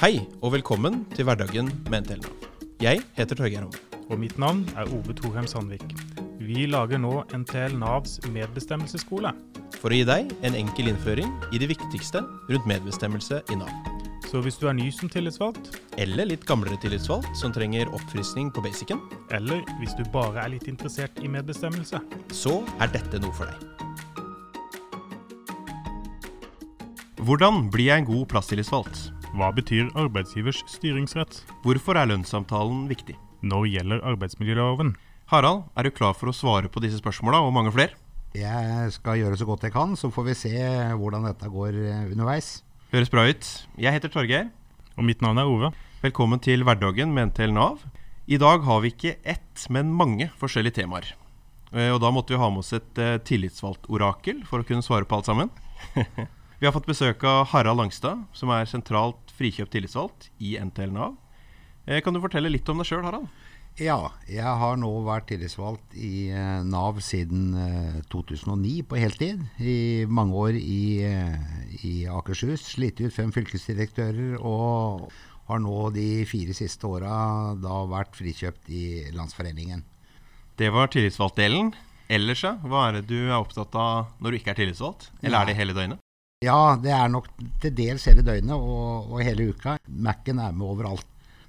Hei og velkommen til Hverdagen med NTL Nav. Jeg heter Torgeir Homme. Og mitt navn er Ove Thorheim Sandvik. Vi lager nå NTL Navs medbestemmelsesskole. For å gi deg en enkel innføring i det viktigste rundt medbestemmelse i Nav. Så hvis du er ny som tillitsvalgt, Eller litt gamlere tillitsvalgt som trenger oppfriskning på basicen, eller hvis du bare er litt interessert i medbestemmelse, så er dette noe for deg. Hvordan blir jeg en god plasstillitsvalgt? Hva betyr arbeidsgivers styringsrett? Hvorfor er lønnssamtalen viktig? Når gjelder arbeidsmiljøloven? Harald, er du klar for å svare på disse spørsmåla og mange flere? Jeg skal gjøre så godt jeg kan, så får vi se hvordan dette går eh, underveis. Høres bra ut. Jeg heter Torgeir. Og mitt navn er Ove. Velkommen til Hverdagen med NTL Nav. I dag har vi ikke ett, men mange forskjellige temaer. Eh, Og da måtte vi ha med oss et tillitsvalgtorakel tillitsvalgt-orakel for å kunne svare på alt sammen. vi har fått besøk av Harald Langstad, som er sentralt frikjøpt tillitsvalgt i NTL Nav. Eh, Kan du fortelle litt om deg sjøl, Harald? Ja, jeg har nå vært tillitsvalgt i eh, Nav siden eh, 2009 på heltid. I mange år i, eh, i Akershus. Slitt ut fem fylkesdirektører og har nå de fire siste åra da vært frikjøpt i Landsforeningen. Det var tillitsvalgt-delen. Ellers, ja, hva er det du er opptatt av når du ikke er tillitsvalgt? Eller er det hele døgnet? Ja, det er nok til dels hele døgnet og, og hele uka. Mac-en er med overalt.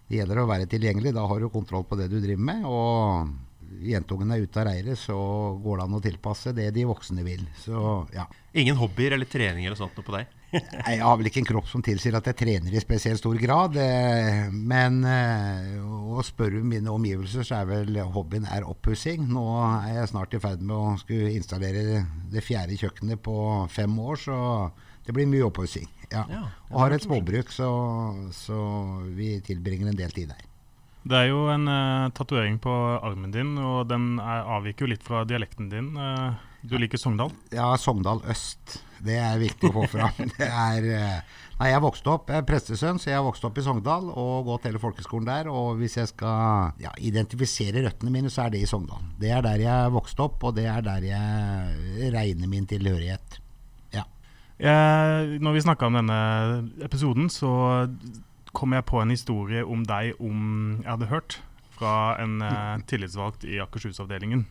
Det gjelder å være tilgjengelig. Da har du kontroll på det du driver med. Og jentungen er ute av reiret, så går det an å tilpasse det de voksne vil. Så ja. Ingen hobbyer eller trening eller sånt noe på deg? Jeg har vel ikke en kropp som tilsier at jeg trener i spesielt stor grad. eh, Men å spørre spør mine omgivelser, så er vel hobbyen er oppussing. Nå er jeg snart i ferd med å skulle installere det fjerde kjøkkenet på fem år, så det blir mye oppussing. Ja. Ja, Og har et småbruk, så, så vi tilbringer en del tid der. Det er jo en uh, tatovering på armen din, og den er, avviker jo litt fra dialekten din. Eh, du liker Sogndal? Ja, Sogndal øst. Det er viktig å få fram. Det er, eh, nei, jeg vokste opp, jeg er prestesønn, så jeg har vokst opp i Sogndal og gått hele folkeskolen der. Og hvis jeg skal ja, identifisere røttene mine, så er det i Sogndal. Det er der jeg vokste opp, og det er der jeg regner min tilhørighet. Ja. Jeg, når vi snakka om denne episoden, så kom jeg på en historie om deg om jeg hadde hørt fra en eh, tillitsvalgt i Akershus-avdelingen.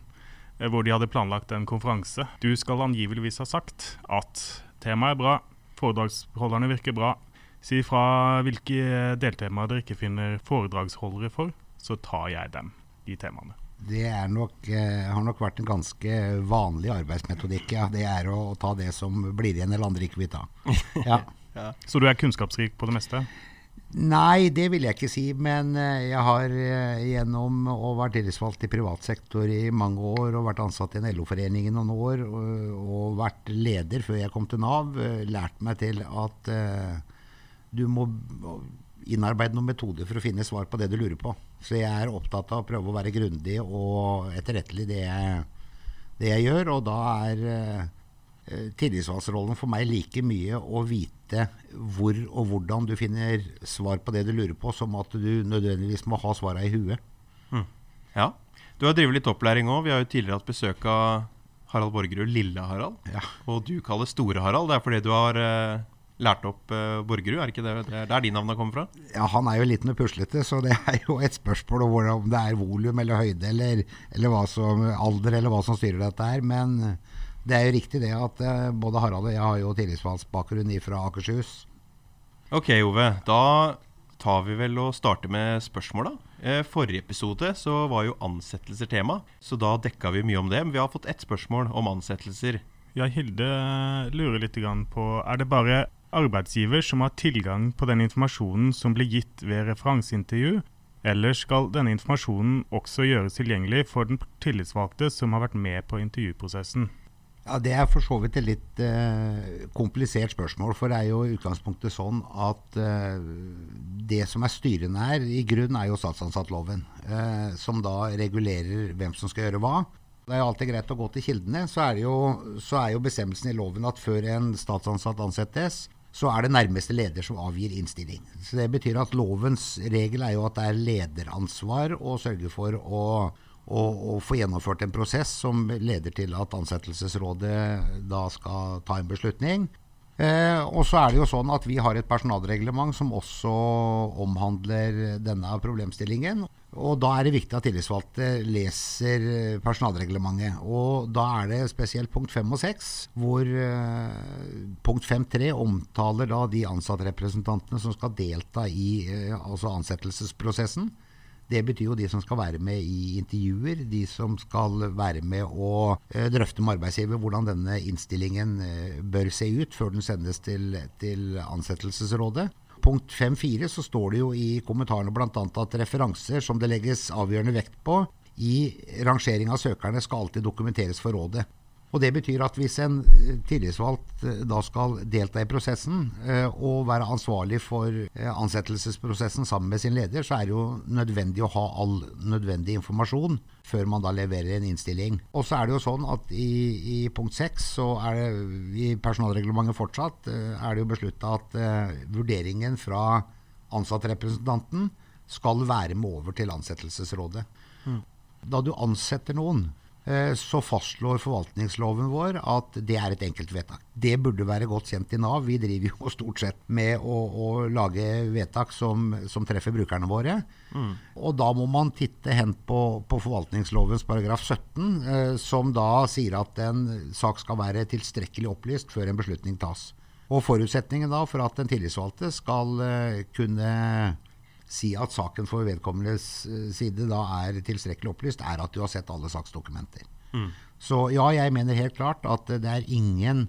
Eh, Hvor de hadde planlagt en konferanse. Du skal angiveligvis ha sagt at temaet er bra, foredragsholderne virker bra. Si fra hvilke deltemaer dere ikke finner foredragsholdere for, så tar jeg dem, de temaene. Det er nok, eh, har nok vært en ganske vanlig arbeidsmetodikk. Ja. Det er å, ta det som blir igjen eller andre ikke vil ta. Ja. Så du er kunnskapsrik på det meste? Nei, det vil jeg ikke si. Men eh, jeg har eh, gjennom å være tillitsvalgt i privat sektor i mange år og vært ansatt i en LO-forening i noen år og, og vært leder før jeg kom til Nav, eh, lært meg til at eh, du må innarbeide noen metoder for å finne svar på det du lurer på. Så jeg er opptatt av å prøve å være grundig og etterrettelig det jeg, det jeg gjør. Og da er eh, eh, tillitsvalgsrollen for meg like mye å vite hvor og hvordan du finner svar på det du lurer på, som at du nødvendigvis må ha svarene i huet. Ja. Du har drevet litt opplæring òg. Vi har jo tidligere hatt besøk av Harald Borgerud, Lille-Harald. Ja. Og du kaller Store-Harald. Det er fordi du har uh, lært opp uh, Borgerud, er ikke det? Det er der de navnene kommer fra? Ja, Han er jo liten og puslete, så det er jo et spørsmål om det er volum eller høyde eller, eller hva som, alder eller hva som styrer dette her. Men det er jo riktig det at eh, både Harald og jeg har jo tillitsvalgsbakgrunn fra Akershus. Ok, Ove. Da tar vi vel og starter med spørsmåla. Eh, forrige episode så var jo ansettelser tema, så da dekka vi mye om det. Men vi har fått ett spørsmål om ansettelser. Ja, Hilde lurer litt på Er det bare arbeidsgiver som har tilgang på den informasjonen som blir gitt ved referanseintervju, eller skal denne informasjonen også gjøres tilgjengelig for den tillitsvalgte som har vært med på intervjuprosessen? Ja, Det er for så vidt et litt eh, komplisert spørsmål. For det er jo i utgangspunktet sånn at eh, det som er styrende her, i grunn er jo statsansattloven. Eh, som da regulerer hvem som skal gjøre hva. Det er jo alltid greit å gå til kildene. Så er, jo, så er jo bestemmelsen i loven at før en statsansatt ansettes, så er det nærmeste leder som avgir innstilling. Så Det betyr at lovens regel er jo at det er lederansvar å sørge for å og, få gjennomført en prosess som leder til at ansettelsesrådet da skal ta en beslutning. Eh, og så er det jo sånn at vi har et personalreglement som også omhandler denne problemstillingen. Og da er det viktig at tillitsvalgte leser personalreglementet. Og da er det spesielt punkt 5 og 6, hvor eh, punkt 5.3 omtaler da de ansattrepresentantene som skal delta i eh, altså ansettelsesprosessen. Det betyr jo de som skal være med i intervjuer, de som skal være med å eh, drøfte med arbeidsgiver hvordan denne innstillingen eh, bør se ut før den sendes til, til ansettelsesrådet. Punkt 5.4 så står det jo i kommentarene bl.a. at referanser som det legges avgjørende vekt på i rangering av søkerne, skal alltid dokumenteres for rådet. Og Det betyr at hvis en eh, tillitsvalgt eh, da skal delta i prosessen eh, og være ansvarlig for ansettelsesprosessen sammen med sin leder, så er det jo nødvendig å ha all nødvendig informasjon før man da leverer en innstilling. Og så er det jo sånn at i, i punkt seks, så er det i personalreglementet fortsatt, er det jo beslutta at vurderingen fra ansattrepresentanten skal være med over til ansettelsesrådet. Mm. Da du ansetter noen, så fastslår forvaltningsloven vår at det er et enkeltvedtak. Det burde være godt kjent i Nav. Vi driver jo stort sett med å, å lage vedtak som, som, treffer brukerne våre. Mm. Og da må man titte hen på, på forvaltningslovens paragraf 17, eh, som da sier at en sak skal være tilstrekkelig opplyst før en beslutning tas. Og forutsetningen da for at den tillitsvalgte skal eh, kunne si at saken for vedkommendes eh, side da er tilstrekkelig opplyst, er at du har sett alle saksdokumenter. Mm. Så ja, jeg mener helt klart at det er ingen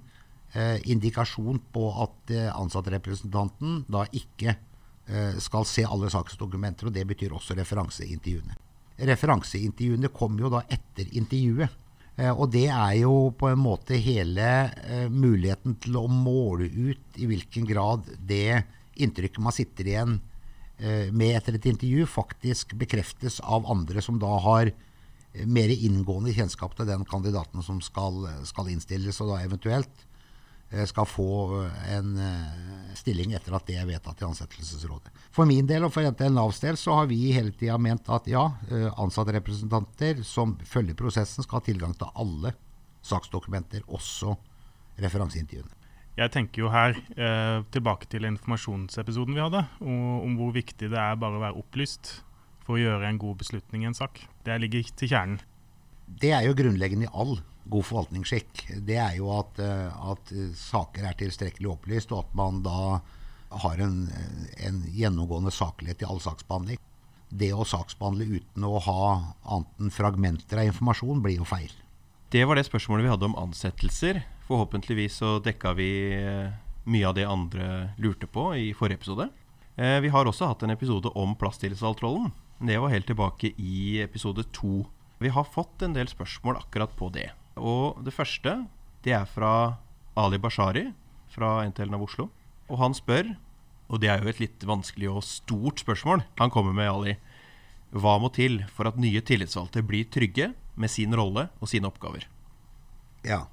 eh, indikasjon på at eh, ansattrepresentanten da ikke eh, skal se alle saksdokumenter, og det betyr også referanseintervjuene. Referanseintervjuene kommer jo da etter intervjuet. Eh, og det er jo på en måte hele eh, muligheten til å måle ut i hvilken grad det inntrykket man sitter igjen med etter et intervju faktisk bekreftes av andre som da har eh, mer inngående kjennskap til den kandidaten som skal, skal innstilles, og da eventuelt eh, skal få en stilling etter at det er vedtatt i ansettelsesrådet. For min del og for NTL Navs del så har vi hele tida ment at ja, ansattrepresentanter som følger prosessen, skal ha tilgang til alle saksdokumenter, også referanseintervjuene. Jeg tenker jo her eh, tilbake til informasjonsepisoden vi hadde, og, om hvor viktig det er bare å være opplyst for å gjøre en god beslutning i en sak. Det ligger til kjernen. Det er jo grunnleggende i all god forvaltningsskikk. Det er jo at, eh, at saker er tilstrekkelig opplyst, og at man da har en, en gjennomgående saklighet i all saksbehandling. Det å saksbehandle uten å ha annet enn fragmenter av informasjon blir jo feil. Det var det spørsmålet vi hadde om ansettelser. Forhåpentligvis så dekka vi eh, mye av det andre lurte på i forrige episode. Eh, vi har også hatt en episode om plasstillitsvalgtrollen. Det var helt tilbake i episode to. Vi har fått en del spørsmål akkurat på det. Og det første det er fra Ali Bashari fra NTL av Oslo. Og han spør, og det er jo et litt vanskelig og stort spørsmål han kommer med, Ali. Hva må til for at nye tillitsvalgte blir trygge med sin rolle og sine oppgaver? Ja,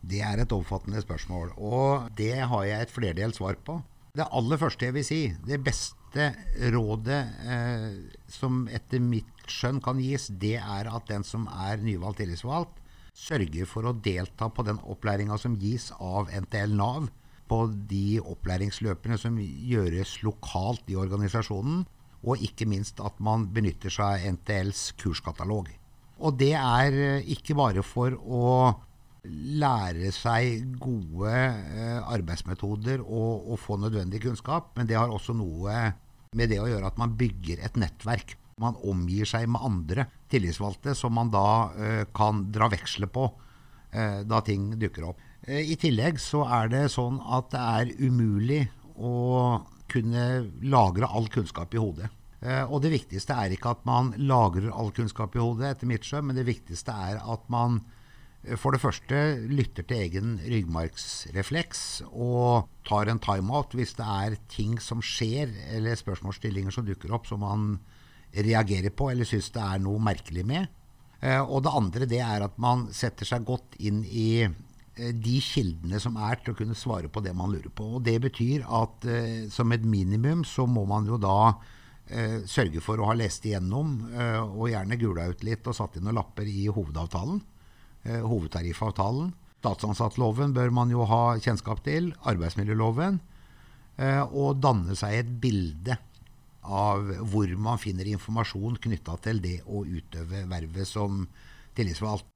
det er et omfattende spørsmål, og det har jeg et flerdelt svar på. Det aller første jeg vil si, det beste rådet eh, som etter mitt skjønn kan gis, det er at den som er nyvalgt tillitsvalgt, sørger for å delta på den opplæringa som gis av NTL Nav, på de opplæringsløpene som gjøres lokalt i organisasjonen, og ikke minst at man benytter seg av NTLs kurskatalog. Og det er ikke bare for å lære seg gode eh, arbeidsmetoder og, og, få nødvendig kunnskap. Men det har også noe med det å gjøre at man bygger et nettverk. Man omgir seg med andre tillitsvalgte som man da eh, kan dra veksler på eh, da ting dukker opp. Eh, I tillegg så er det sånn at det er umulig å kunne lagre all kunnskap i hodet. Eh, og det viktigste er ikke at man lagrer all kunnskap i hodet, etter mitt skjønn, men det viktigste er at man for det første lytter til egen ryggmargsrefleks og tar en timeout hvis det er ting som skjer, eller spørsmålsstillinger som dukker opp som man reagerer på eller syns det er noe merkelig med. Eh, og det andre det er at man setter seg godt inn i eh, de kildene som er til å kunne svare på det man lurer på. Og Det betyr at eh, som et minimum så må man jo da sørge for å ha lest igjennom, og gjerne gula ut litt og satt inn noen lapper i hovedavtalen. Eh, hovedtariffavtalen. Statsansattloven bør man jo ha kjennskap til. Arbeidsmiljøloven. Eh, og danne seg et bilde av hvor man finner informasjon knytta til det å utøve vervet som tillitsvalgt.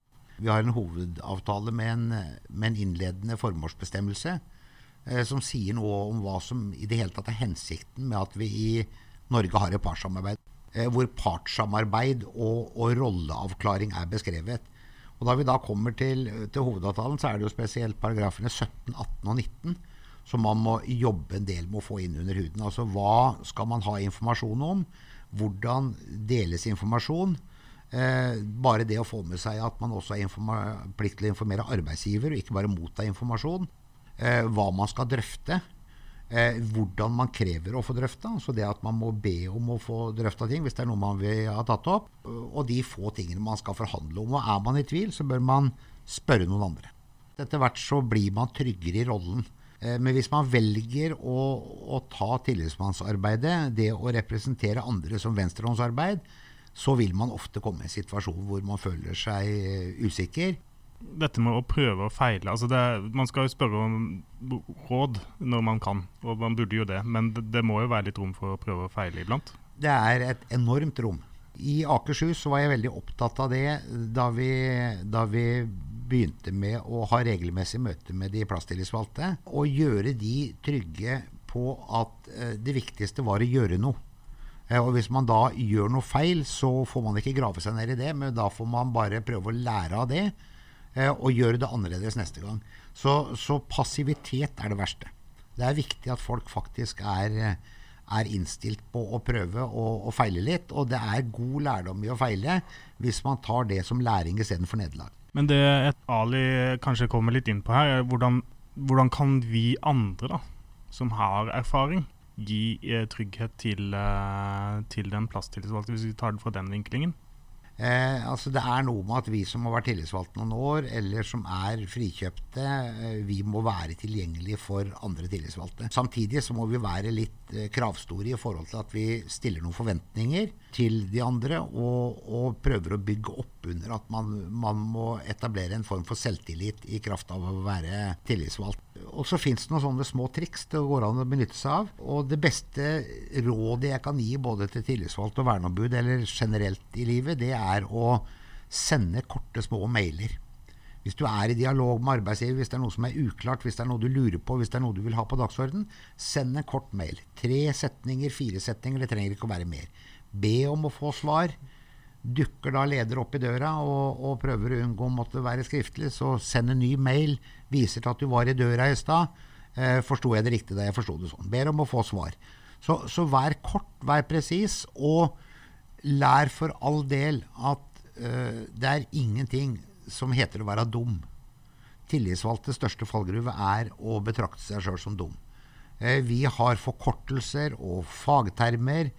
Vi har en hovedavtale med en, med en innledende formålsbestemmelse eh, som sier noe om hva som i det hele tatt er hensikten med at vi i Norge har et partssamarbeid. Eh, hvor partssamarbeid og, og, rolleavklaring er beskrevet. Og Da vi da kommer til, til, hovedavtalen, så er det jo spesielt paragrafene 17, 18 og 19 som man må jobbe en del med å få inn under huden. Altså hva skal man ha informasjon om? Hvordan deles informasjon? Eh, bare det å få med seg at man også har plikt til å informere arbeidsgiver, og ikke bare motta informasjon. Eh, hva man skal drøfte. Eh, hvordan man krever å få drøfta. Altså det at man må be om å få drøfta ting hvis det er noe man vil ha tatt opp. Og de få tingene man skal forhandle om. Og er man i tvil, så bør man spørre noen andre. Etter hvert så blir man tryggere i rollen. Eh, men hvis man velger å, å ta tillitsmannsarbeidet, det å representere andre som venstrehåndsarbeid, så vil man ofte komme i en situasjon hvor man føler seg eh, usikker. Dette med å prøve og feile altså det, Man skal jo spørre om råd når man kan, og man burde jo det. Men det, det må jo være litt rom for å prøve og feile iblant? Det er et enormt rom. I Akershus var jeg veldig opptatt av det da vi, da vi begynte med å ha regelmessig møte med de plasstillitsvalgte. Og gjøre de trygge på at eh, det viktigste var å gjøre noe. Eh, og Hvis man da gjør noe feil, så får man ikke grave seg ned i det, men da får man bare prøve å lære av det og gjøre det annerledes neste gang. Så, så passivitet er det verste. Det er viktig at folk faktisk er, er innstilt på å prøve å feile litt. Og det er god lærdom i å feile hvis man tar det som læring istedenfor nederlag. Men det et Ali kanskje kommer litt inn på her, er hvordan, hvordan kan vi andre, da, som har erfaring, gi eh, trygghet til, eh, til den plasstillitsvalgte, hvis vi tar det fra den vinklingen? Eh, altså Det er noe med at vi som har vært tillitsvalgte noen år, eller som er frikjøpte, eh, vi må være tilgjengelige for andre tillitsvalgte. Samtidig så må vi være litt eh, kravstore i forhold til at vi stiller noen forventninger til de andre, og, og prøver å bygge opp under at man, man, må etablere en form for selvtillit i kraft av å være tillitsvalgt. Og så fins det noen sånne små triks det går an å benytte seg av. Og det beste rådet jeg kan gi både til tillitsvalgt og verneombud, eller generelt i livet, det er å sende korte, små mailer. Hvis du er i dialog med arbeidsgiver, hvis det er noe som er uklart, hvis det er noe du lurer på, hvis det er noe du vil ha på dagsorden, send en kort mail. Tre setninger, fire setninger, det trenger ikke å være mer. Be om å få svar. Dukker da leder opp i døra og, og prøver å unngå å måtte være skriftlig, så send en ny mail. Viser til at du var i døra i stad. Eh, Forsto jeg det riktig da jeg forsto det sånn? Ber om å få svar. Så, så vær kort, vær presis, og lær for all del at uh, det er ingenting som heter å være dum. Tillitsvalgtes største fallgruve er å betrakte seg sjøl som dum. Uh, vi har forkortelser og fagtermer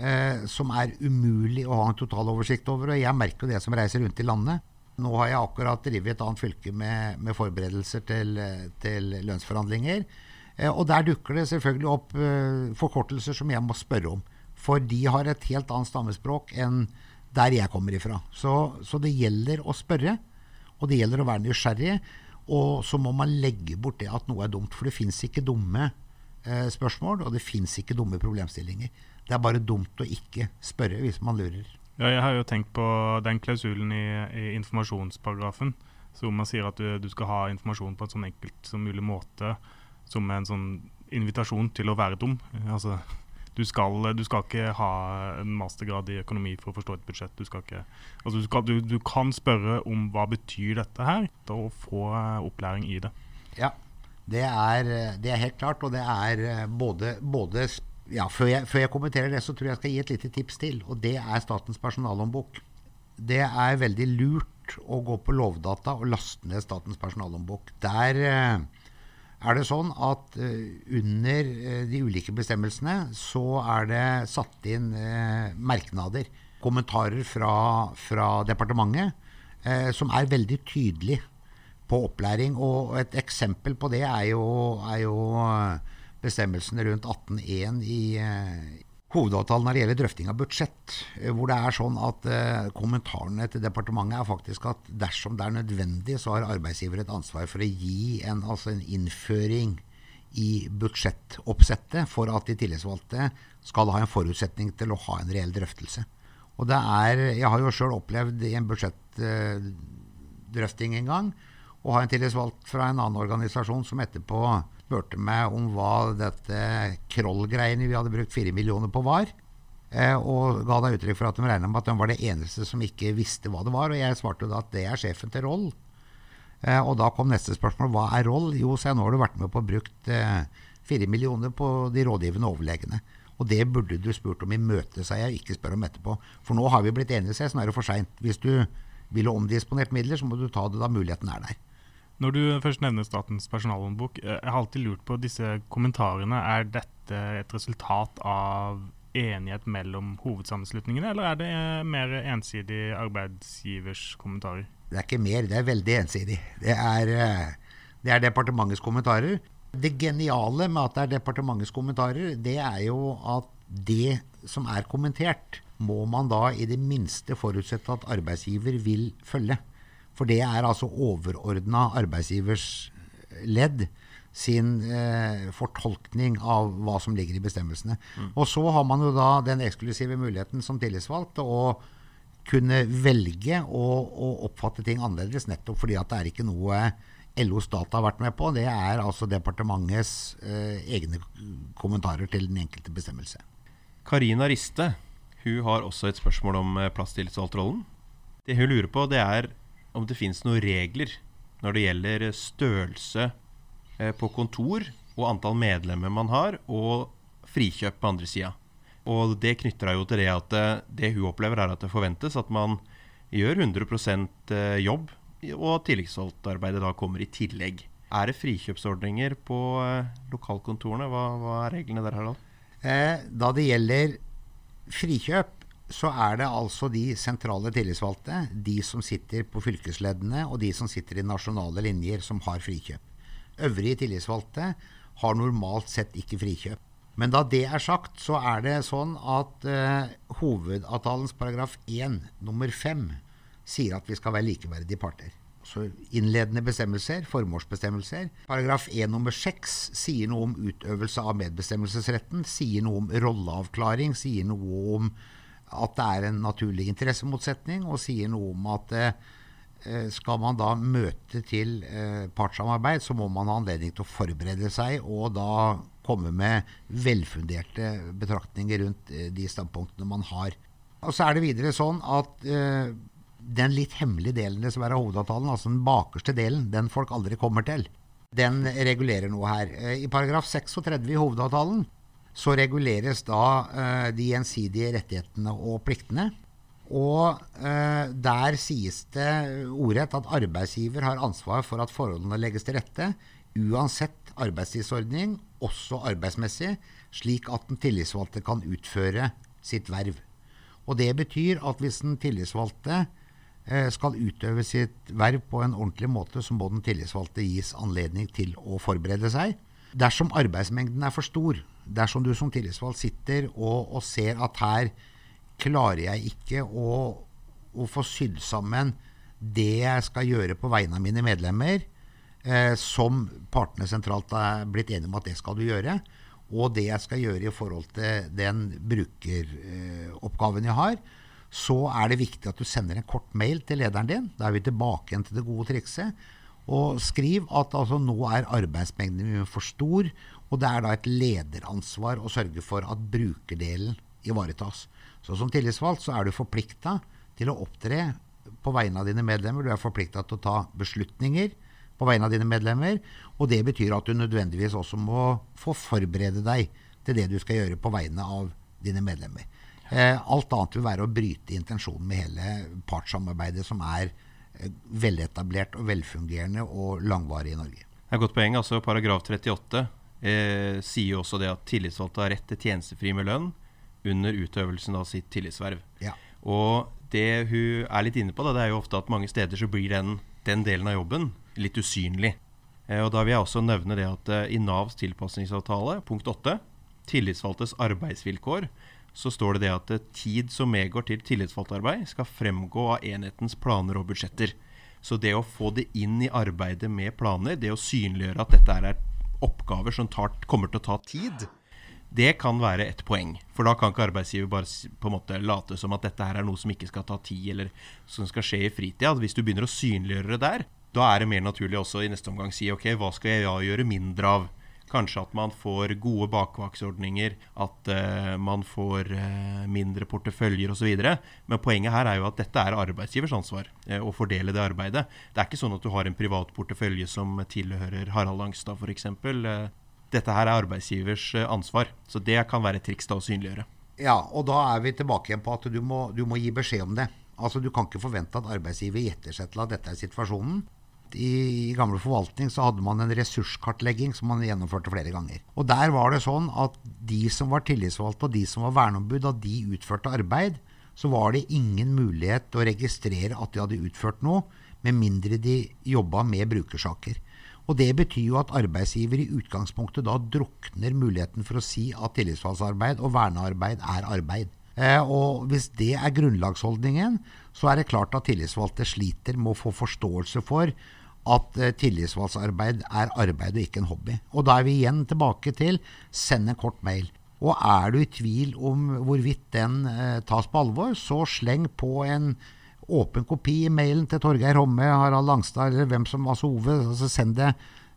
uh, som er umulig å ha en totaloversikt over. Og jeg merker jo det som reiser rundt i landet. Nå har jeg akkurat drevet et annet fylke med, med forberedelser til, til lønnsforhandlinger. Og der dukker det selvfølgelig opp forkortelser som jeg må spørre om. For de har et helt annet stammespråk enn der jeg kommer ifra. Så, så det gjelder å spørre, og det gjelder å være nysgjerrig. Og så må man legge bort det at noe er dumt. For det fins ikke dumme eh, spørsmål, og det fins ikke dumme problemstillinger. Det er bare dumt å ikke spørre hvis man lurer. Ja, jeg har jo tenkt på den klausulen i, i informasjonsparagrafen, hvor man sier at du, du, skal ha informasjon på en sånn enkelt som mulig måte, som en sånn invitasjon til å være dum. Altså, du skal, du skal, ikke ha en mastergrad i økonomi for å forstå et budsjett. Du, ikke, altså du, skal, du, kan spørre om hva betyr dette her, og få opplæring i det. Ja, det er, det er helt klart. Og det er eh, både, både ja, før jeg, før jeg, kommenterer det, så tror jeg jeg skal gi et lite tips til. Og det er Statens personalhåndbok. Det er veldig lurt å gå på Lovdata og laste ned Statens personalhåndbok. Der eh, er det sånn at eh, under eh, de ulike bestemmelsene så er det satt inn eh, merknader, kommentarer fra, fra departementet, som er veldig tydelige på opplæring. Og et eksempel på det er jo, er jo bestemmelsene rundt 18.1 i, hovedavtalen når det gjelder drøfting av budsjett. eh, Hvor det er sånn at eh, kommentarene til departementet er faktisk at dersom det er nødvendig, så har arbeidsgiver et ansvar for å gi en, altså en innføring i budsjettoppsettet for at de tillitsvalgte skal ha en forutsetning til å ha en reell drøftelse. Og det er, Jeg har jo sjøl opplevd i en budsjettdrøfting en gang å ha en tillitsvalgt fra en annen organisasjon som etterpå spurte meg om hva dette Kroll-greiene vi hadde brukt fire millioner på, var. Eh, og ga da uttrykk for at de regna med at de var det eneste som ikke visste hva det var. Og jeg svarte da at det er sjefen til Roll. Eh, og da kom neste spørsmål. Hva er Roll? Jo, så nå har du vært med på å brukt eh, fire millioner på de rådgivende overlegene. Og det burde du spurt om i møtet, sa jeg, ikke spør om etterpå. For nå har vi blitt enige, så nå er det for seint. Hvis du ville omdisponert midler, så må du ta det da muligheten er der. Når du først nevner Statens personalhåndbok, eh, jeg har alltid lurt på disse kommentarene. Er dette et resultat av enighet mellom hovedsammenslutningene, eller er det eh, mer ensidig arbeidsgivers kommentarer? Det er ikke mer, det er veldig ensidig. Det er, eh, det er departementets kommentarer. Det geniale med at det er departementets kommentarer, det er jo at det som er kommentert, må man da i det minste forutsette at arbeidsgiver vil følge. For det er altså overordna arbeidsgivers ledd sin eh, fortolkning av hva som ligger i bestemmelsene. Og så har man jo da den eksklusive muligheten som tillitsvalgt å kunne velge å, å oppfatte ting annerledes, nettopp fordi at det er ikke noe LO data har vært med på. Det er altså departementets eh, egne kommentarer til den enkelte bestemmelse. Karina Riste hun har også et spørsmål om eh, plasstillitsvalgtrollen. Det hun lurer på, det er om det finnes noen regler når det gjelder størrelse eh, på kontor og antall medlemmer man har, og frikjøp på andre sida. Og det knytter jo til det at eh, det hun opplever, er at det forventes at man gjør 100 eh, jobb, og tilleggsvalgtarbeidet da kommer i tillegg. Er det frikjøpsordninger på lokalkontorene? Hva, hva er reglene der, Harald? Da det gjelder frikjøp, så er det altså de sentrale tillitsvalgte, de som sitter på fylkesleddene og de som sitter i nasjonale linjer, som har frikjøp. Øvrige tillitsvalgte har normalt sett ikke frikjøp. Men da det er sagt, så er det sånn at eh, hovedavtalens paragraf 1 nummer 5 sier at vi skal være likeverdige parter. Så innledende bestemmelser, formålsbestemmelser. Paragraf 1 nummer 6 sier noe om utøvelse av medbestemmelsesretten, sier noe om rolleavklaring, sier noe om at det er en naturlig interessemotsetning, og sier noe om at eh, skal man da møte til eh, partssamarbeid, så må man ha anledning til å forberede seg og da komme med velfunderte betraktninger rundt eh, de standpunktene man har. Og så er det videre sånn at den litt hemmelige delen som er av hovedavtalen, altså den bakerste delen, den folk aldri kommer til, den regulerer noe her. I paragraf 36 i hovedavtalen så reguleres da eh, de gjensidige rettighetene og pliktene. Og eh, der sies det ordrett at arbeidsgiver har ansvar for at forholdene legges til rette, uansett arbeidstidsordning, også arbeidsmessig, slik at den tillitsvalgte kan utføre sitt verv. Og det betyr at hvis den tillitsvalgte eh, skal utøve sitt verv på en ordentlig måte, så må den tillitsvalgte gis anledning til å forberede seg. Dersom arbeidsmengden er for stor, dersom du som tillitsvalgt sitter og, og ser at her klarer jeg ikke å, å få sydd sammen det jeg skal gjøre på vegne av mine medlemmer, eh, som partene sentralt er blitt enige om at det skal du gjøre, og det jeg skal gjøre i forhold til den brukeroppgaven jeg har, så er det viktig at du sender en kort mail til lederen din. Da er vi tilbake igjen til det gode trikset. Og skriv at altså, nå er arbeidsmengden min for stor, og det er da et lederansvar å sørge for at brukerdelen ivaretas. Så som tillitsvalgt så er du forplikta til å opptre på vegne av dine medlemmer. Du er forplikta til å ta beslutninger på vegne av dine medlemmer. Og det betyr at du nødvendigvis også må få forberede deg til det du skal gjøre på vegne av dine medlemmer. Eh, alt annet vil være å bryte intensjonen med hele partssamarbeidet som er eh, veletablert og velfungerende og langvarig i Norge. Det er et godt poeng. altså Paragraf 38 eh, sier jo også det at tillitsvalgte har rett til tjenestefri med lønn under utøvelsen av sitt tillitsverv. Ja. Og det hun er litt inne på, da, det er jo ofte at mange steder så blir den, den delen av jobben litt usynlig. Eh, og Da vil jeg også nevne det at eh, i Navs tilpasningsavtale, punkt 8, tillitsvalgtes arbeidsvilkår, så står det det at eh, tid som medgår til tillitsvalgtarbeid, skal fremgå av enhetens planer og budsjetter. Så det å få det inn i arbeidet med planer, det å synliggjøre at dette er oppgaver som tar, kommer til å ta tid, det kan være et poeng. For da kan ikke arbeidsgiver bare på en måte late som at dette her er noe som ikke skal ta tid, eller som skal skje i fritida. Hvis du begynner å synliggjøre det der, da er det mer naturlig også i neste omgang si ok, hva skal jeg gjøre mindre av? Kanskje at man får gode bakvaksordninger, at uh, man får uh, mindre porteføljer osv. Men poenget her er jo at dette er arbeidsgivers ansvar uh, å fordele det arbeidet. Det er ikke sånn at du har en privat portefølje som tilhører Harald Langstad f.eks. Uh, dette her er arbeidsgivers ansvar, så det kan være et triks da å synliggjøre. Ja, og da er vi tilbake igjen på at du må, du må gi beskjed om det. Altså Du kan ikke forvente at arbeidsgiver gjetter seg til at dette er situasjonen i, i, gamle forvaltning så hadde man en ressurskartlegging som man gjennomførte flere ganger. Og Der var det sånn at de som var tillitsvalgte og de som var verneombud, da de utførte arbeid, så var det ingen mulighet å registrere at de hadde utført noe, med mindre de jobba med brukersaker. Og Det betyr jo at arbeidsgiver i utgangspunktet da drukner muligheten for å si at tillitsvalgsarbeid og vernearbeid er arbeid. Eh, og Hvis det er grunnlagsholdningen, så er det klart at tillitsvalgte sliter med å få forståelse for at eh, tillitsvalgsarbeid er arbeid og ikke en hobby. Og da er vi igjen tilbake til send en kort mail. Og er du i tvil om hvorvidt den eh, tas på alvor, så sleng på en åpen kopi i mailen til Torgeir Homme, Harald Langstad eller hvem som altså Ove. Altså send det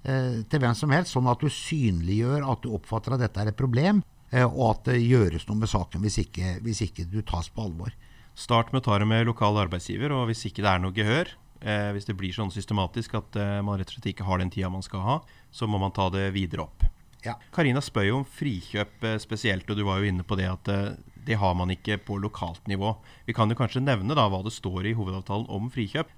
eh, til hvem som helst, sånn at du synliggjør at du oppfatter at dette er et problem, eh, og at det gjøres noe med saken hvis ikke, hvis ikke du tas på alvor. Start med å ta det med lokal arbeidsgiver, og hvis ikke det er noe gehør, eh, hvis det blir sånn systematisk at eh, man rett og slett ikke har den tida man skal ha, så må man ta det videre opp. Ja. Karina spør jo om frikjøp eh, spesielt, og du var jo inne på det at eh, det har man ikke på lokalt nivå. Vi kan jo kanskje nevne da hva det står i hovedavtalen om frikjøp.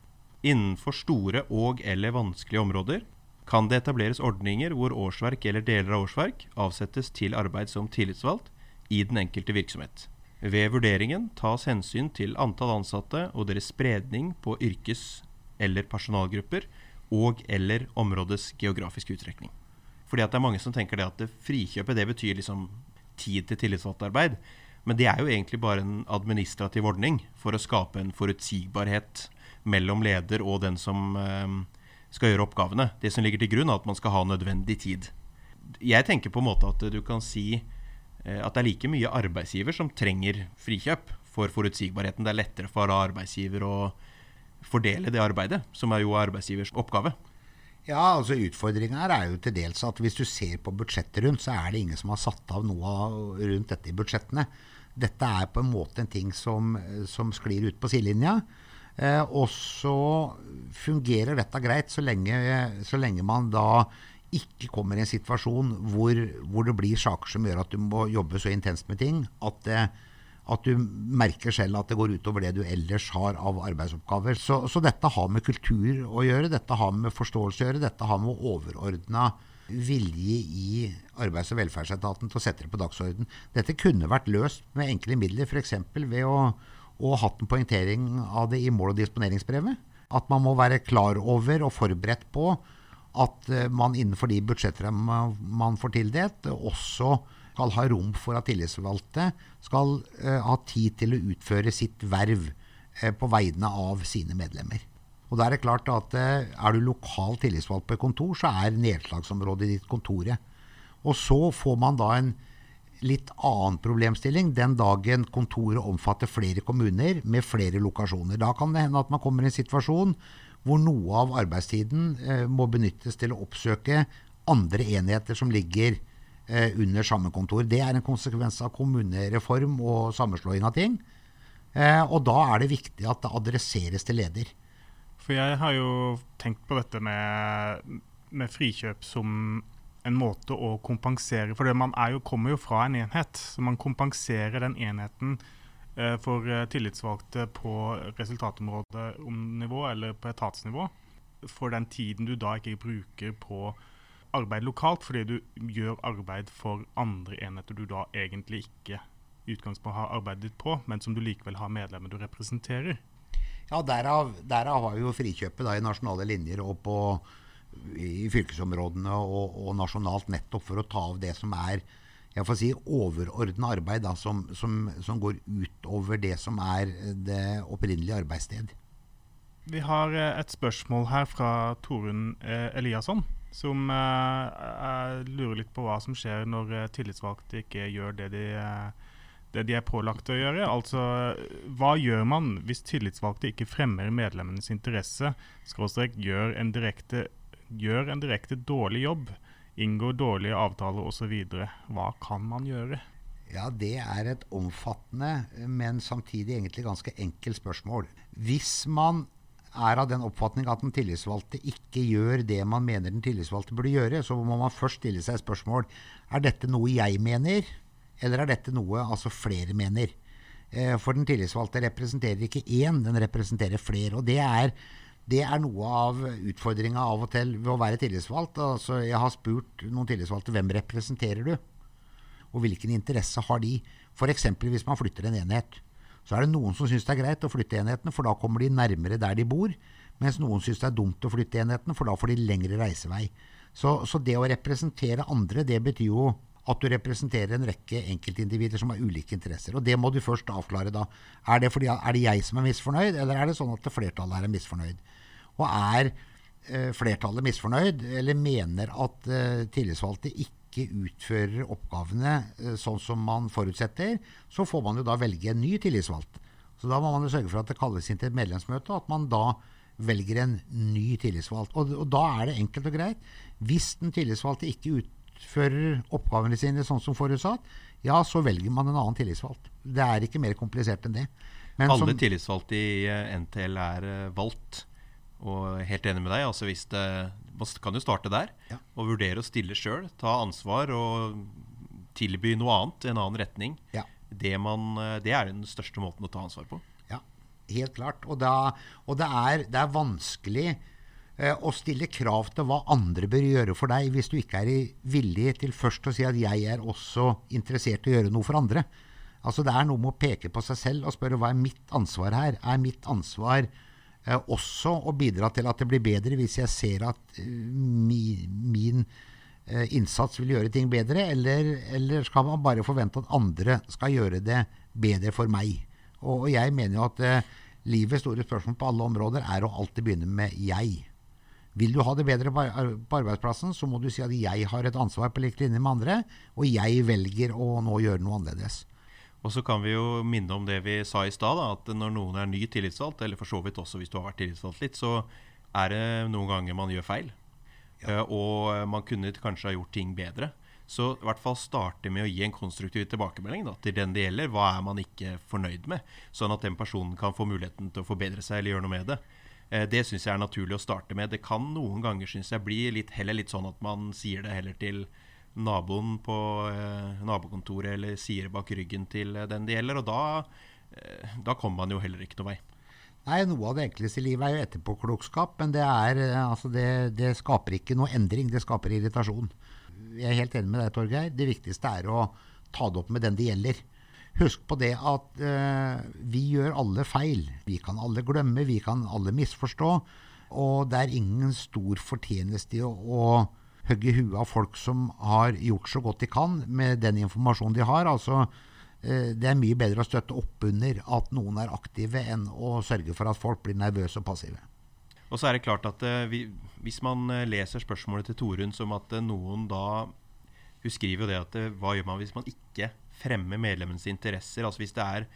Innenfor store og eller vanskelige områder kan det etableres ordninger hvor årsverk eller deler av årsverk avsettes til arbeid som tillitsvalgt i den enkelte virksomhet. Ved vurderingen tas hensyn til antall ansatte og deres spredning på yrkes- eller personalgrupper og eller områdets geografiske utstrekning. Fordi at det er mange som tenker det at det frikjøpet det betyr liksom tid til tillitsvalgtarbeid. Men det er jo egentlig bare en administrativ ordning for å skape en forutsigbarhet mellom leder og den som eh, skal gjøre oppgavene. Det som ligger til grunn, er at man skal ha nødvendig tid. Jeg tenker på en måte at du kan si Eh, at det er like mye arbeidsgiver som trenger frikjøp for forutsigbarheten. Det er lettere for arbeidsgiver å fordele det arbeidet, som er jo arbeidsgivers oppgave. Ja, altså Utfordringa her er jo til dels at hvis du ser på budsjettet rundt, så er det ingen som har satt av noe rundt dette i budsjettene. Dette er på en måte en ting som, som sklir ut på sidelinja. Eh, og så fungerer dette greit så lenge, så lenge man da ikke kommer i en situasjon hvor, hvor, det blir saker som gjør at du må jobbe så intenst med ting at, det, at, du merker selv at det går utover det du ellers har av arbeidsoppgaver. Så, så, dette har med kultur å gjøre, dette har med forståelse å gjøre, dette har med overordna vilje i Arbeids- og velferdsetaten til å sette det på dagsorden. Dette kunne vært løst med enkle midler, f.eks. ved å, å hatt en poengtering av det i mål- og disponeringsbrevet. At man må være klar over og forberedt på at eh, man innenfor de budsjettrammene man får tildelt, også skal ha rom for at tillitsvalgte skal uh, ha tid til å utføre sitt verv uh, på vegne av sine medlemmer. Og da Er det klart at uh, er du lokal tillitsvalgt på et kontor, så er nedslagsområdet ditt kontoret. Og så får man da en litt annen problemstilling den dagen kontoret omfatter flere kommuner med flere lokasjoner. Da kan det hende at man kommer i en situasjon hvor noe av arbeidstiden eh, må benyttes til å oppsøke andre enheter som ligger eh, under samme kontor. Det er en konsekvens av kommunereform og sammenslåing av ting. Eh, og da er det viktig at det adresseres til leder. For jeg har jo tenkt på dette med, med frikjøp som en måte å kompensere For man jo, kommer jo fra en enhet, så man kompenserer den enheten Eh, for eh, tillitsvalgte på resultatområdenivå eller på etatsnivå for den tiden du da ikke bruker på arbeid lokalt, fordi du gjør arbeid for andre enheter du da egentlig ikke i utgangspunktet har arbeidet på, men som du likevel har medlemmer du representerer. Ja, derav, derav har vi jo frikjøpet da, i nasjonale linjer og på, i fylkesområdene og, og nasjonalt, nettopp for å ta av det som er jeg får si overordna arbeid da, som, som, som går utover det som er det opprinnelige arbeidssted. Vi har eh, et spørsmål her fra Torunn eh, Eliasson, som eh, lurer litt på hva som skjer når eh, tillitsvalgte ikke gjør det de, eh, det de er pålagt å gjøre. Altså, hva gjør man hvis tillitsvalgte ikke fremmer medlemmenes interesse, skråstrek gjør en direkte, gjør en direkte dårlig jobb, inngår dårlige avtaler osv.? Hva kan man gjøre? Ja, Det er et omfattende, men samtidig egentlig ganske enkelt spørsmål. Hvis man er av den oppfatning at den tillitsvalgte ikke gjør det man mener den tillitsvalgte burde gjøre, så må man først stille seg spørsmål er dette noe jeg mener, eller er dette noe altså flere mener. Eh, for den tillitsvalgte representerer ikke én, den representerer flere. og det er det er noe av utfordringa av og til ved å være tillitsvalgt. Altså, jeg har spurt noen tillitsvalgte hvem representerer du, og hvilken interesse har de. F.eks. hvis man flytter en enhet. Så er det noen som syns det er greit å flytte enhetene, for da kommer de nærmere der de bor. Mens noen syns det er dumt å flytte enhetene, for da får de lengre reisevei. Så, så, det å representere andre, det betyr jo at du representerer en rekke enkeltindivider som har ulike interesser. Og det må du først avklare da. Er det, fordi, er det jeg som er misfornøyd, eller er det sånn at flertallet er misfornøyd? Og er eh, flertallet misfornøyd, eller mener at eh, tillitsvalgte ikke ikke utfører oppgavene eh, sånn som man forutsetter, så får man jo da velge en ny tillitsvalgt. Så da må man jo sørge for at det kalles inn til et medlemsmøte, og at man da velger en ny tillitsvalgt. Og, og da er det enkelt og greit. Hvis den tillitsvalgte ikke utfører oppgavene sine sånn som forutsatt, ja, så velger man en annen tillitsvalgt. Det er ikke mer komplisert enn det. Men Alle som, tillitsvalgte i NTL er eh, valgt. Og helt enig med deg. altså hvis det, Man kan jo starte der ja. og vurdere å stille sjøl. Ta ansvar og tilby noe annet, en annen retning. Ja. Det, man, det, er den største måten å ta ansvar på. Ja, helt klart. Og, da, og det, er, det, er, vanskelig eh, å stille krav til hva andre bør gjøre for deg, hvis du ikke er villig til først å si at jeg er også interessert i å gjøre noe for andre. Altså Det er noe med å peke på seg selv og spørre hva er mitt ansvar her? Er mitt ansvar eh, også å bidra til at det blir bedre hvis jeg ser at mi, min uh, innsats vil gjøre ting bedre, eller, eller, skal man bare forvente at andre skal gjøre det bedre for meg? Og, og jeg mener jo at uh, livets store spørsmål på alle områder er å alltid begynne med jeg. Vil du ha det bedre på arbeidsplassen, så må du si at jeg har et ansvar på lik linje med andre, og jeg velger å nå gjøre noe annerledes. Og så kan vi jo minne om det vi sa i stad, at når noen er ny tillitsvalgt, eller for så vidt også hvis du har vært tillitsvalgt litt, så er det noen ganger man gjør feil. Ja. Uh, og man kunne kanskje ha gjort ting bedre. Så i hvert fall starte med å gi en konstruktiv tilbakemelding da, til den det gjelder. Hva er man ikke fornøyd med? Sånn at den personen kan få muligheten til å forbedre seg eller gjøre noe med det. Uh, det syns jeg er naturlig å starte med. Det kan noen ganger synes jeg bli litt, heller litt sånn at man sier det heller til naboen på eh, nabokontoret eller sier bak ryggen til eh, den det gjelder. Og da, eh, da kommer man jo heller ikke noe vei. Nei, Noe av det enkleste i livet er jo etterpåklokskap, men det, er, eh, altså det, det, skaper ikke noe endring. Det skaper irritasjon. Jeg er helt enig med deg, Torgeir. Det viktigste er å ta det opp med den det gjelder. Husk på det at eh, vi gjør alle feil. Vi kan alle glemme, vi kan alle misforstå. Og det er ingen stor fortjeneste i å, å hogge huet av folk som har gjort så godt de kan med den informasjonen de har. Altså, eh, det er mye bedre å støtte opp under at noen er aktive, enn å sørge for at folk blir nervøse og passive. Og så er det klart at uh, vi, Hvis man uh, leser spørsmålet til Torunn som at noen da Hun skriver jo det at hva gjør man hvis man ikke fremmer medlemmenes interesser? Altså hvis det er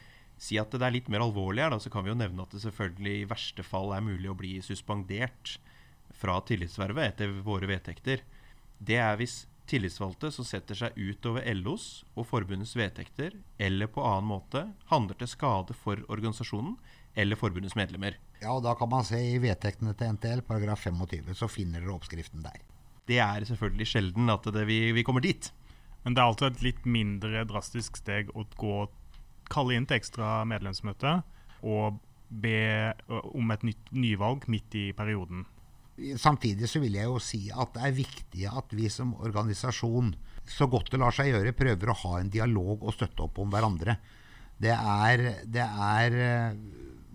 Si at det er litt mer alvorlig her, da, så kan vi jo nevne at det selvfølgelig i verste fall er mulig å bli suspendert fra tillitsvervet etter våre vedtekter det er hvis tillitsvalgte som setter seg utover LOs og forbundets vedtekter eller på annen måte handler til skade for organisasjonen eller forbundets medlemmer. Ja, og Da kan man se i vedtektene til NTL, paragraf 25, så finner dere oppskriften der. Det er selvfølgelig sjelden at det, vi, vi, kommer dit. Men det er altså et litt mindre drastisk steg å gå kalle inn til ekstra medlemsmøte og be om et nytt nyvalg midt i perioden. Samtidig så vil jeg jo si at det er viktig at vi som organisasjon, så godt det lar seg gjøre, prøver å ha en dialog og støtte opp om hverandre. Det er, det er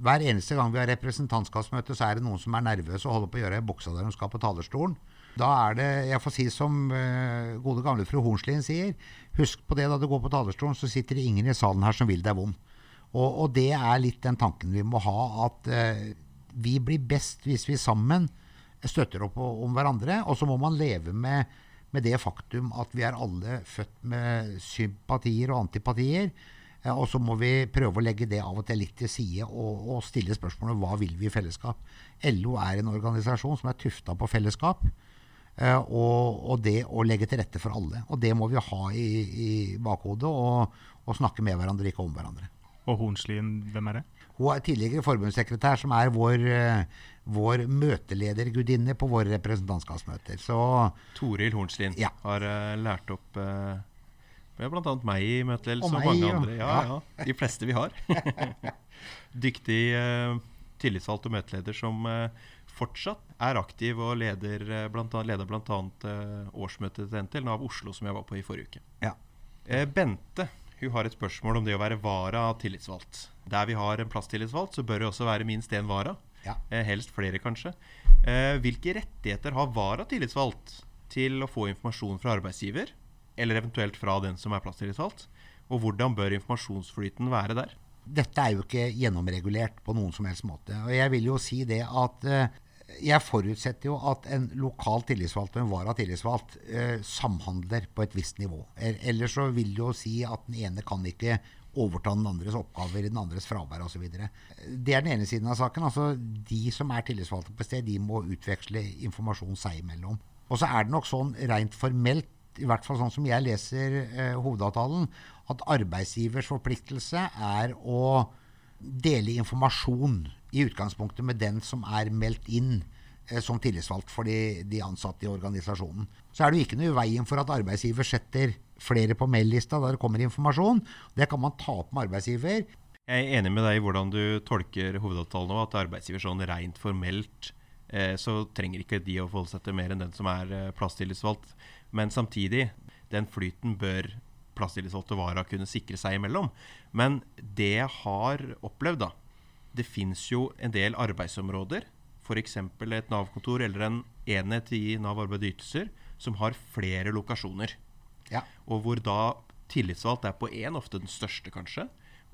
Hver eneste gang vi har representantskapsmøte, så er det noen som er nervøse og holder på å gjøre ei buksa der de skal på talerstolen. Da er det, jeg får si som uh, gode gamle fru Hornslien sier, husk på det da du går på talerstolen, så sitter det ingen i salen her som vil deg vondt. Og, og, det er litt den tanken vi må ha, at uh, vi blir best hvis vi sammen støtter opp om hverandre. Og så må man leve med, med, det faktum at vi er alle født med sympatier og antipatier. Eh, og så må vi prøve å legge det av og til litt til side og, og stille spørsmålet hva vil vi i fellesskap. LO er en organisasjon som er tufta på fellesskap. Uh, og, og, det å legge til rette for alle. Og det må vi ha i, i bakhodet, og, og, snakke med hverandre, ikke om hverandre. Og Hornslien, hvem er det? Hun er tidligere forbundssekretær, som er vår, uh, vår møteledergudinne på våre representantskapsmøter. Så Toril Hornslien ja. har uh, lært opp uh, bl.a. meg i møteledelse og, og mange andre. Ja, ja. ja, De fleste vi har. Dyktig uh, tillitsvalgt og møteleder som uh, fortsatt er aktiv og leder blant annet, leder bl.a. Årsmøtet til NTL Nav Oslo, som jeg var på i forrige uke. Ja. Bente hun har et spørsmål om det å være vara tillitsvalgt. Der vi har en plasstillitsvalgt, så bør det også være minst én vara. Ja. Eh, helst flere, kanskje. Eh, hvilke rettigheter har vara tillitsvalgt til å få informasjon fra arbeidsgiver, eller eventuelt fra den som er plasstillitsvalgt? Og hvordan bør informasjonsflyten være der? Dette er jo ikke gjennomregulert på noen som helst måte. Og jeg vil jo si det at eh, jeg forutsetter jo at en lokal tillitsvalgt og en vara tillitsvalgt eh, samhandler på et visst nivå. Ellers så vil det jo si at den ene kan ikke overta den andres oppgaver i den andres fravær osv. Det er den ene siden av saken. altså De som er tillitsvalgte på sted, de må utveksle informasjon seg imellom. Og så er det nok sånn rent formelt, i hvert fall sånn som jeg leser eh, hovedavtalen, at arbeidsgivers forpliktelse er å dele informasjon i utgangspunktet med den som er meldt inn eh, som tillitsvalgt for de, de, ansatte i organisasjonen. Så er det jo ikke noe i veien for at arbeidsgiver setter flere på mail-lista der det kommer informasjon. Det kan man ta opp med arbeidsgiver. Jeg er enig med deg i hvordan du tolker hovedavtalen nå, at arbeidsgiver sånn rent formelt eh, så trenger ikke de å forholde seg til mer enn den som er eh, plasstillitsvalgt. Men samtidig, den flyten bør plasstillitsvalgte og vara kunne sikre seg imellom. Men det jeg har opplevd, da Det fins jo en del arbeidsområder, f.eks. et Nav-kontor eller en enhet i Nav arbeid og ytelser, som har flere lokasjoner. Ja. Og hvor da tillitsvalgt er på én, ofte den største kanskje,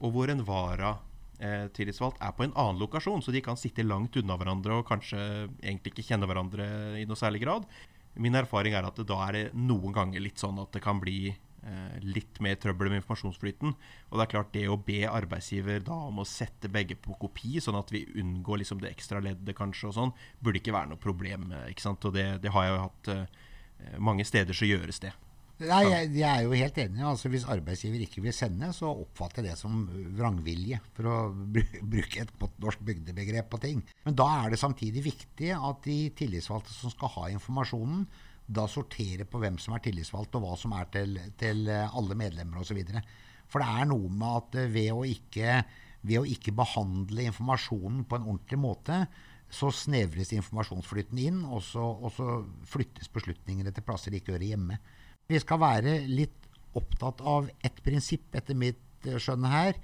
og hvor en vara eh, er på en annen lokasjon, så de kan sitte langt unna hverandre og kanskje egentlig ikke kjenne hverandre i noe særlig grad. Min erfaring er at da er det noen ganger litt sånn at det kan bli litt mer trøbbel med informasjonsflyten. Og det er klart det å be arbeidsgiver da om å sette begge på kopi, sånn at vi unngår liksom det ekstra leddet kanskje og sånn, burde ikke være noe problem. eh, ikke sant? Og det, det har jeg jo hatt eh, mange steder så gjøres det. Nei, jeg, jeg er jo helt enig. altså Hvis arbeidsgiver ikke vil sende, så oppfatter jeg det som vrangvilje, for å bruke et norsk bygdebegrep på ting. Men da er det samtidig viktig at de tillitsvalgte som skal ha informasjonen, da sortere på hvem som er tillitsvalgt, og hva som er til, til alle medlemmer osv. For det er noe med at eh, ved å, ikke, ved å ikke behandle informasjonen på en ordentlig måte, så snevres informasjonsflyten inn, og så, og så flyttes beslutningene til plasser de ikke hører hjemme. Vi skal være litt opptatt av ett prinsipp, etter mitt eh, skjønn her,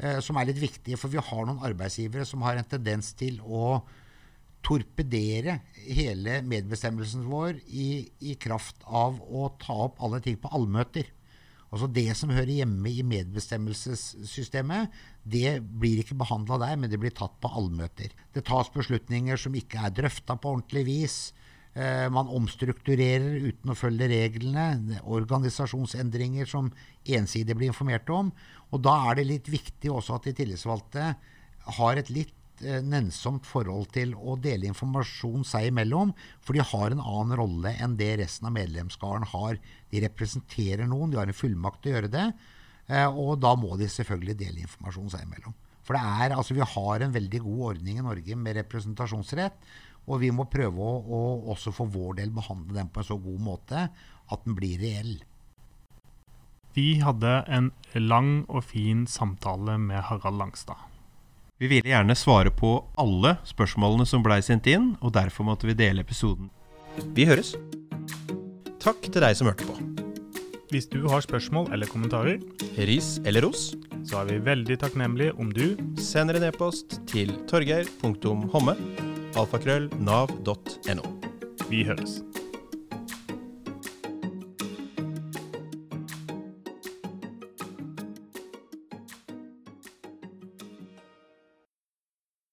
eh, som er litt viktig. For vi har noen arbeidsgivere som har en tendens til å torpedere hele medbestemmelsen vår i, i kraft av å ta opp alle ting på allmøter. Altså Det som hører hjemme i medbestemmelsessystemet, det blir ikke behandla der, men det blir tatt på allmøter. Det tas beslutninger som ikke er drøfta på ordentlig vis. Eh, man omstrukturerer uten å følge reglene. Organisasjonsendringer som ensidig blir informert om. Og da er det litt viktig også at de tillitsvalgte har et litt eh, nennsomt forhold til å dele informasjon seg imellom, for de har en annen rolle enn det resten av medlemskaren har. De representerer noen, de har en fullmakt til å gjøre det, eh, og da må de selvfølgelig dele informasjon seg imellom. For det er, altså Vi har en veldig god ordning i Norge med representasjonsrett, og vi må prøve å, å også for vår del behandle den på en så god måte at den blir reell. Vi hadde en lang og fin samtale med Harald Langstad. Vi ville gjerne svare på alle spørsmålene som blei sendt inn, og derfor måtte vi dele episoden. Vi høres. Takk til deg som hørte på. Hvis du har spørsmål eller kommentarer, Ris eller ros, så er vi veldig takknemlige om du sender en e-post til torgeir.homme alfakrøllnav.no. Vi høres.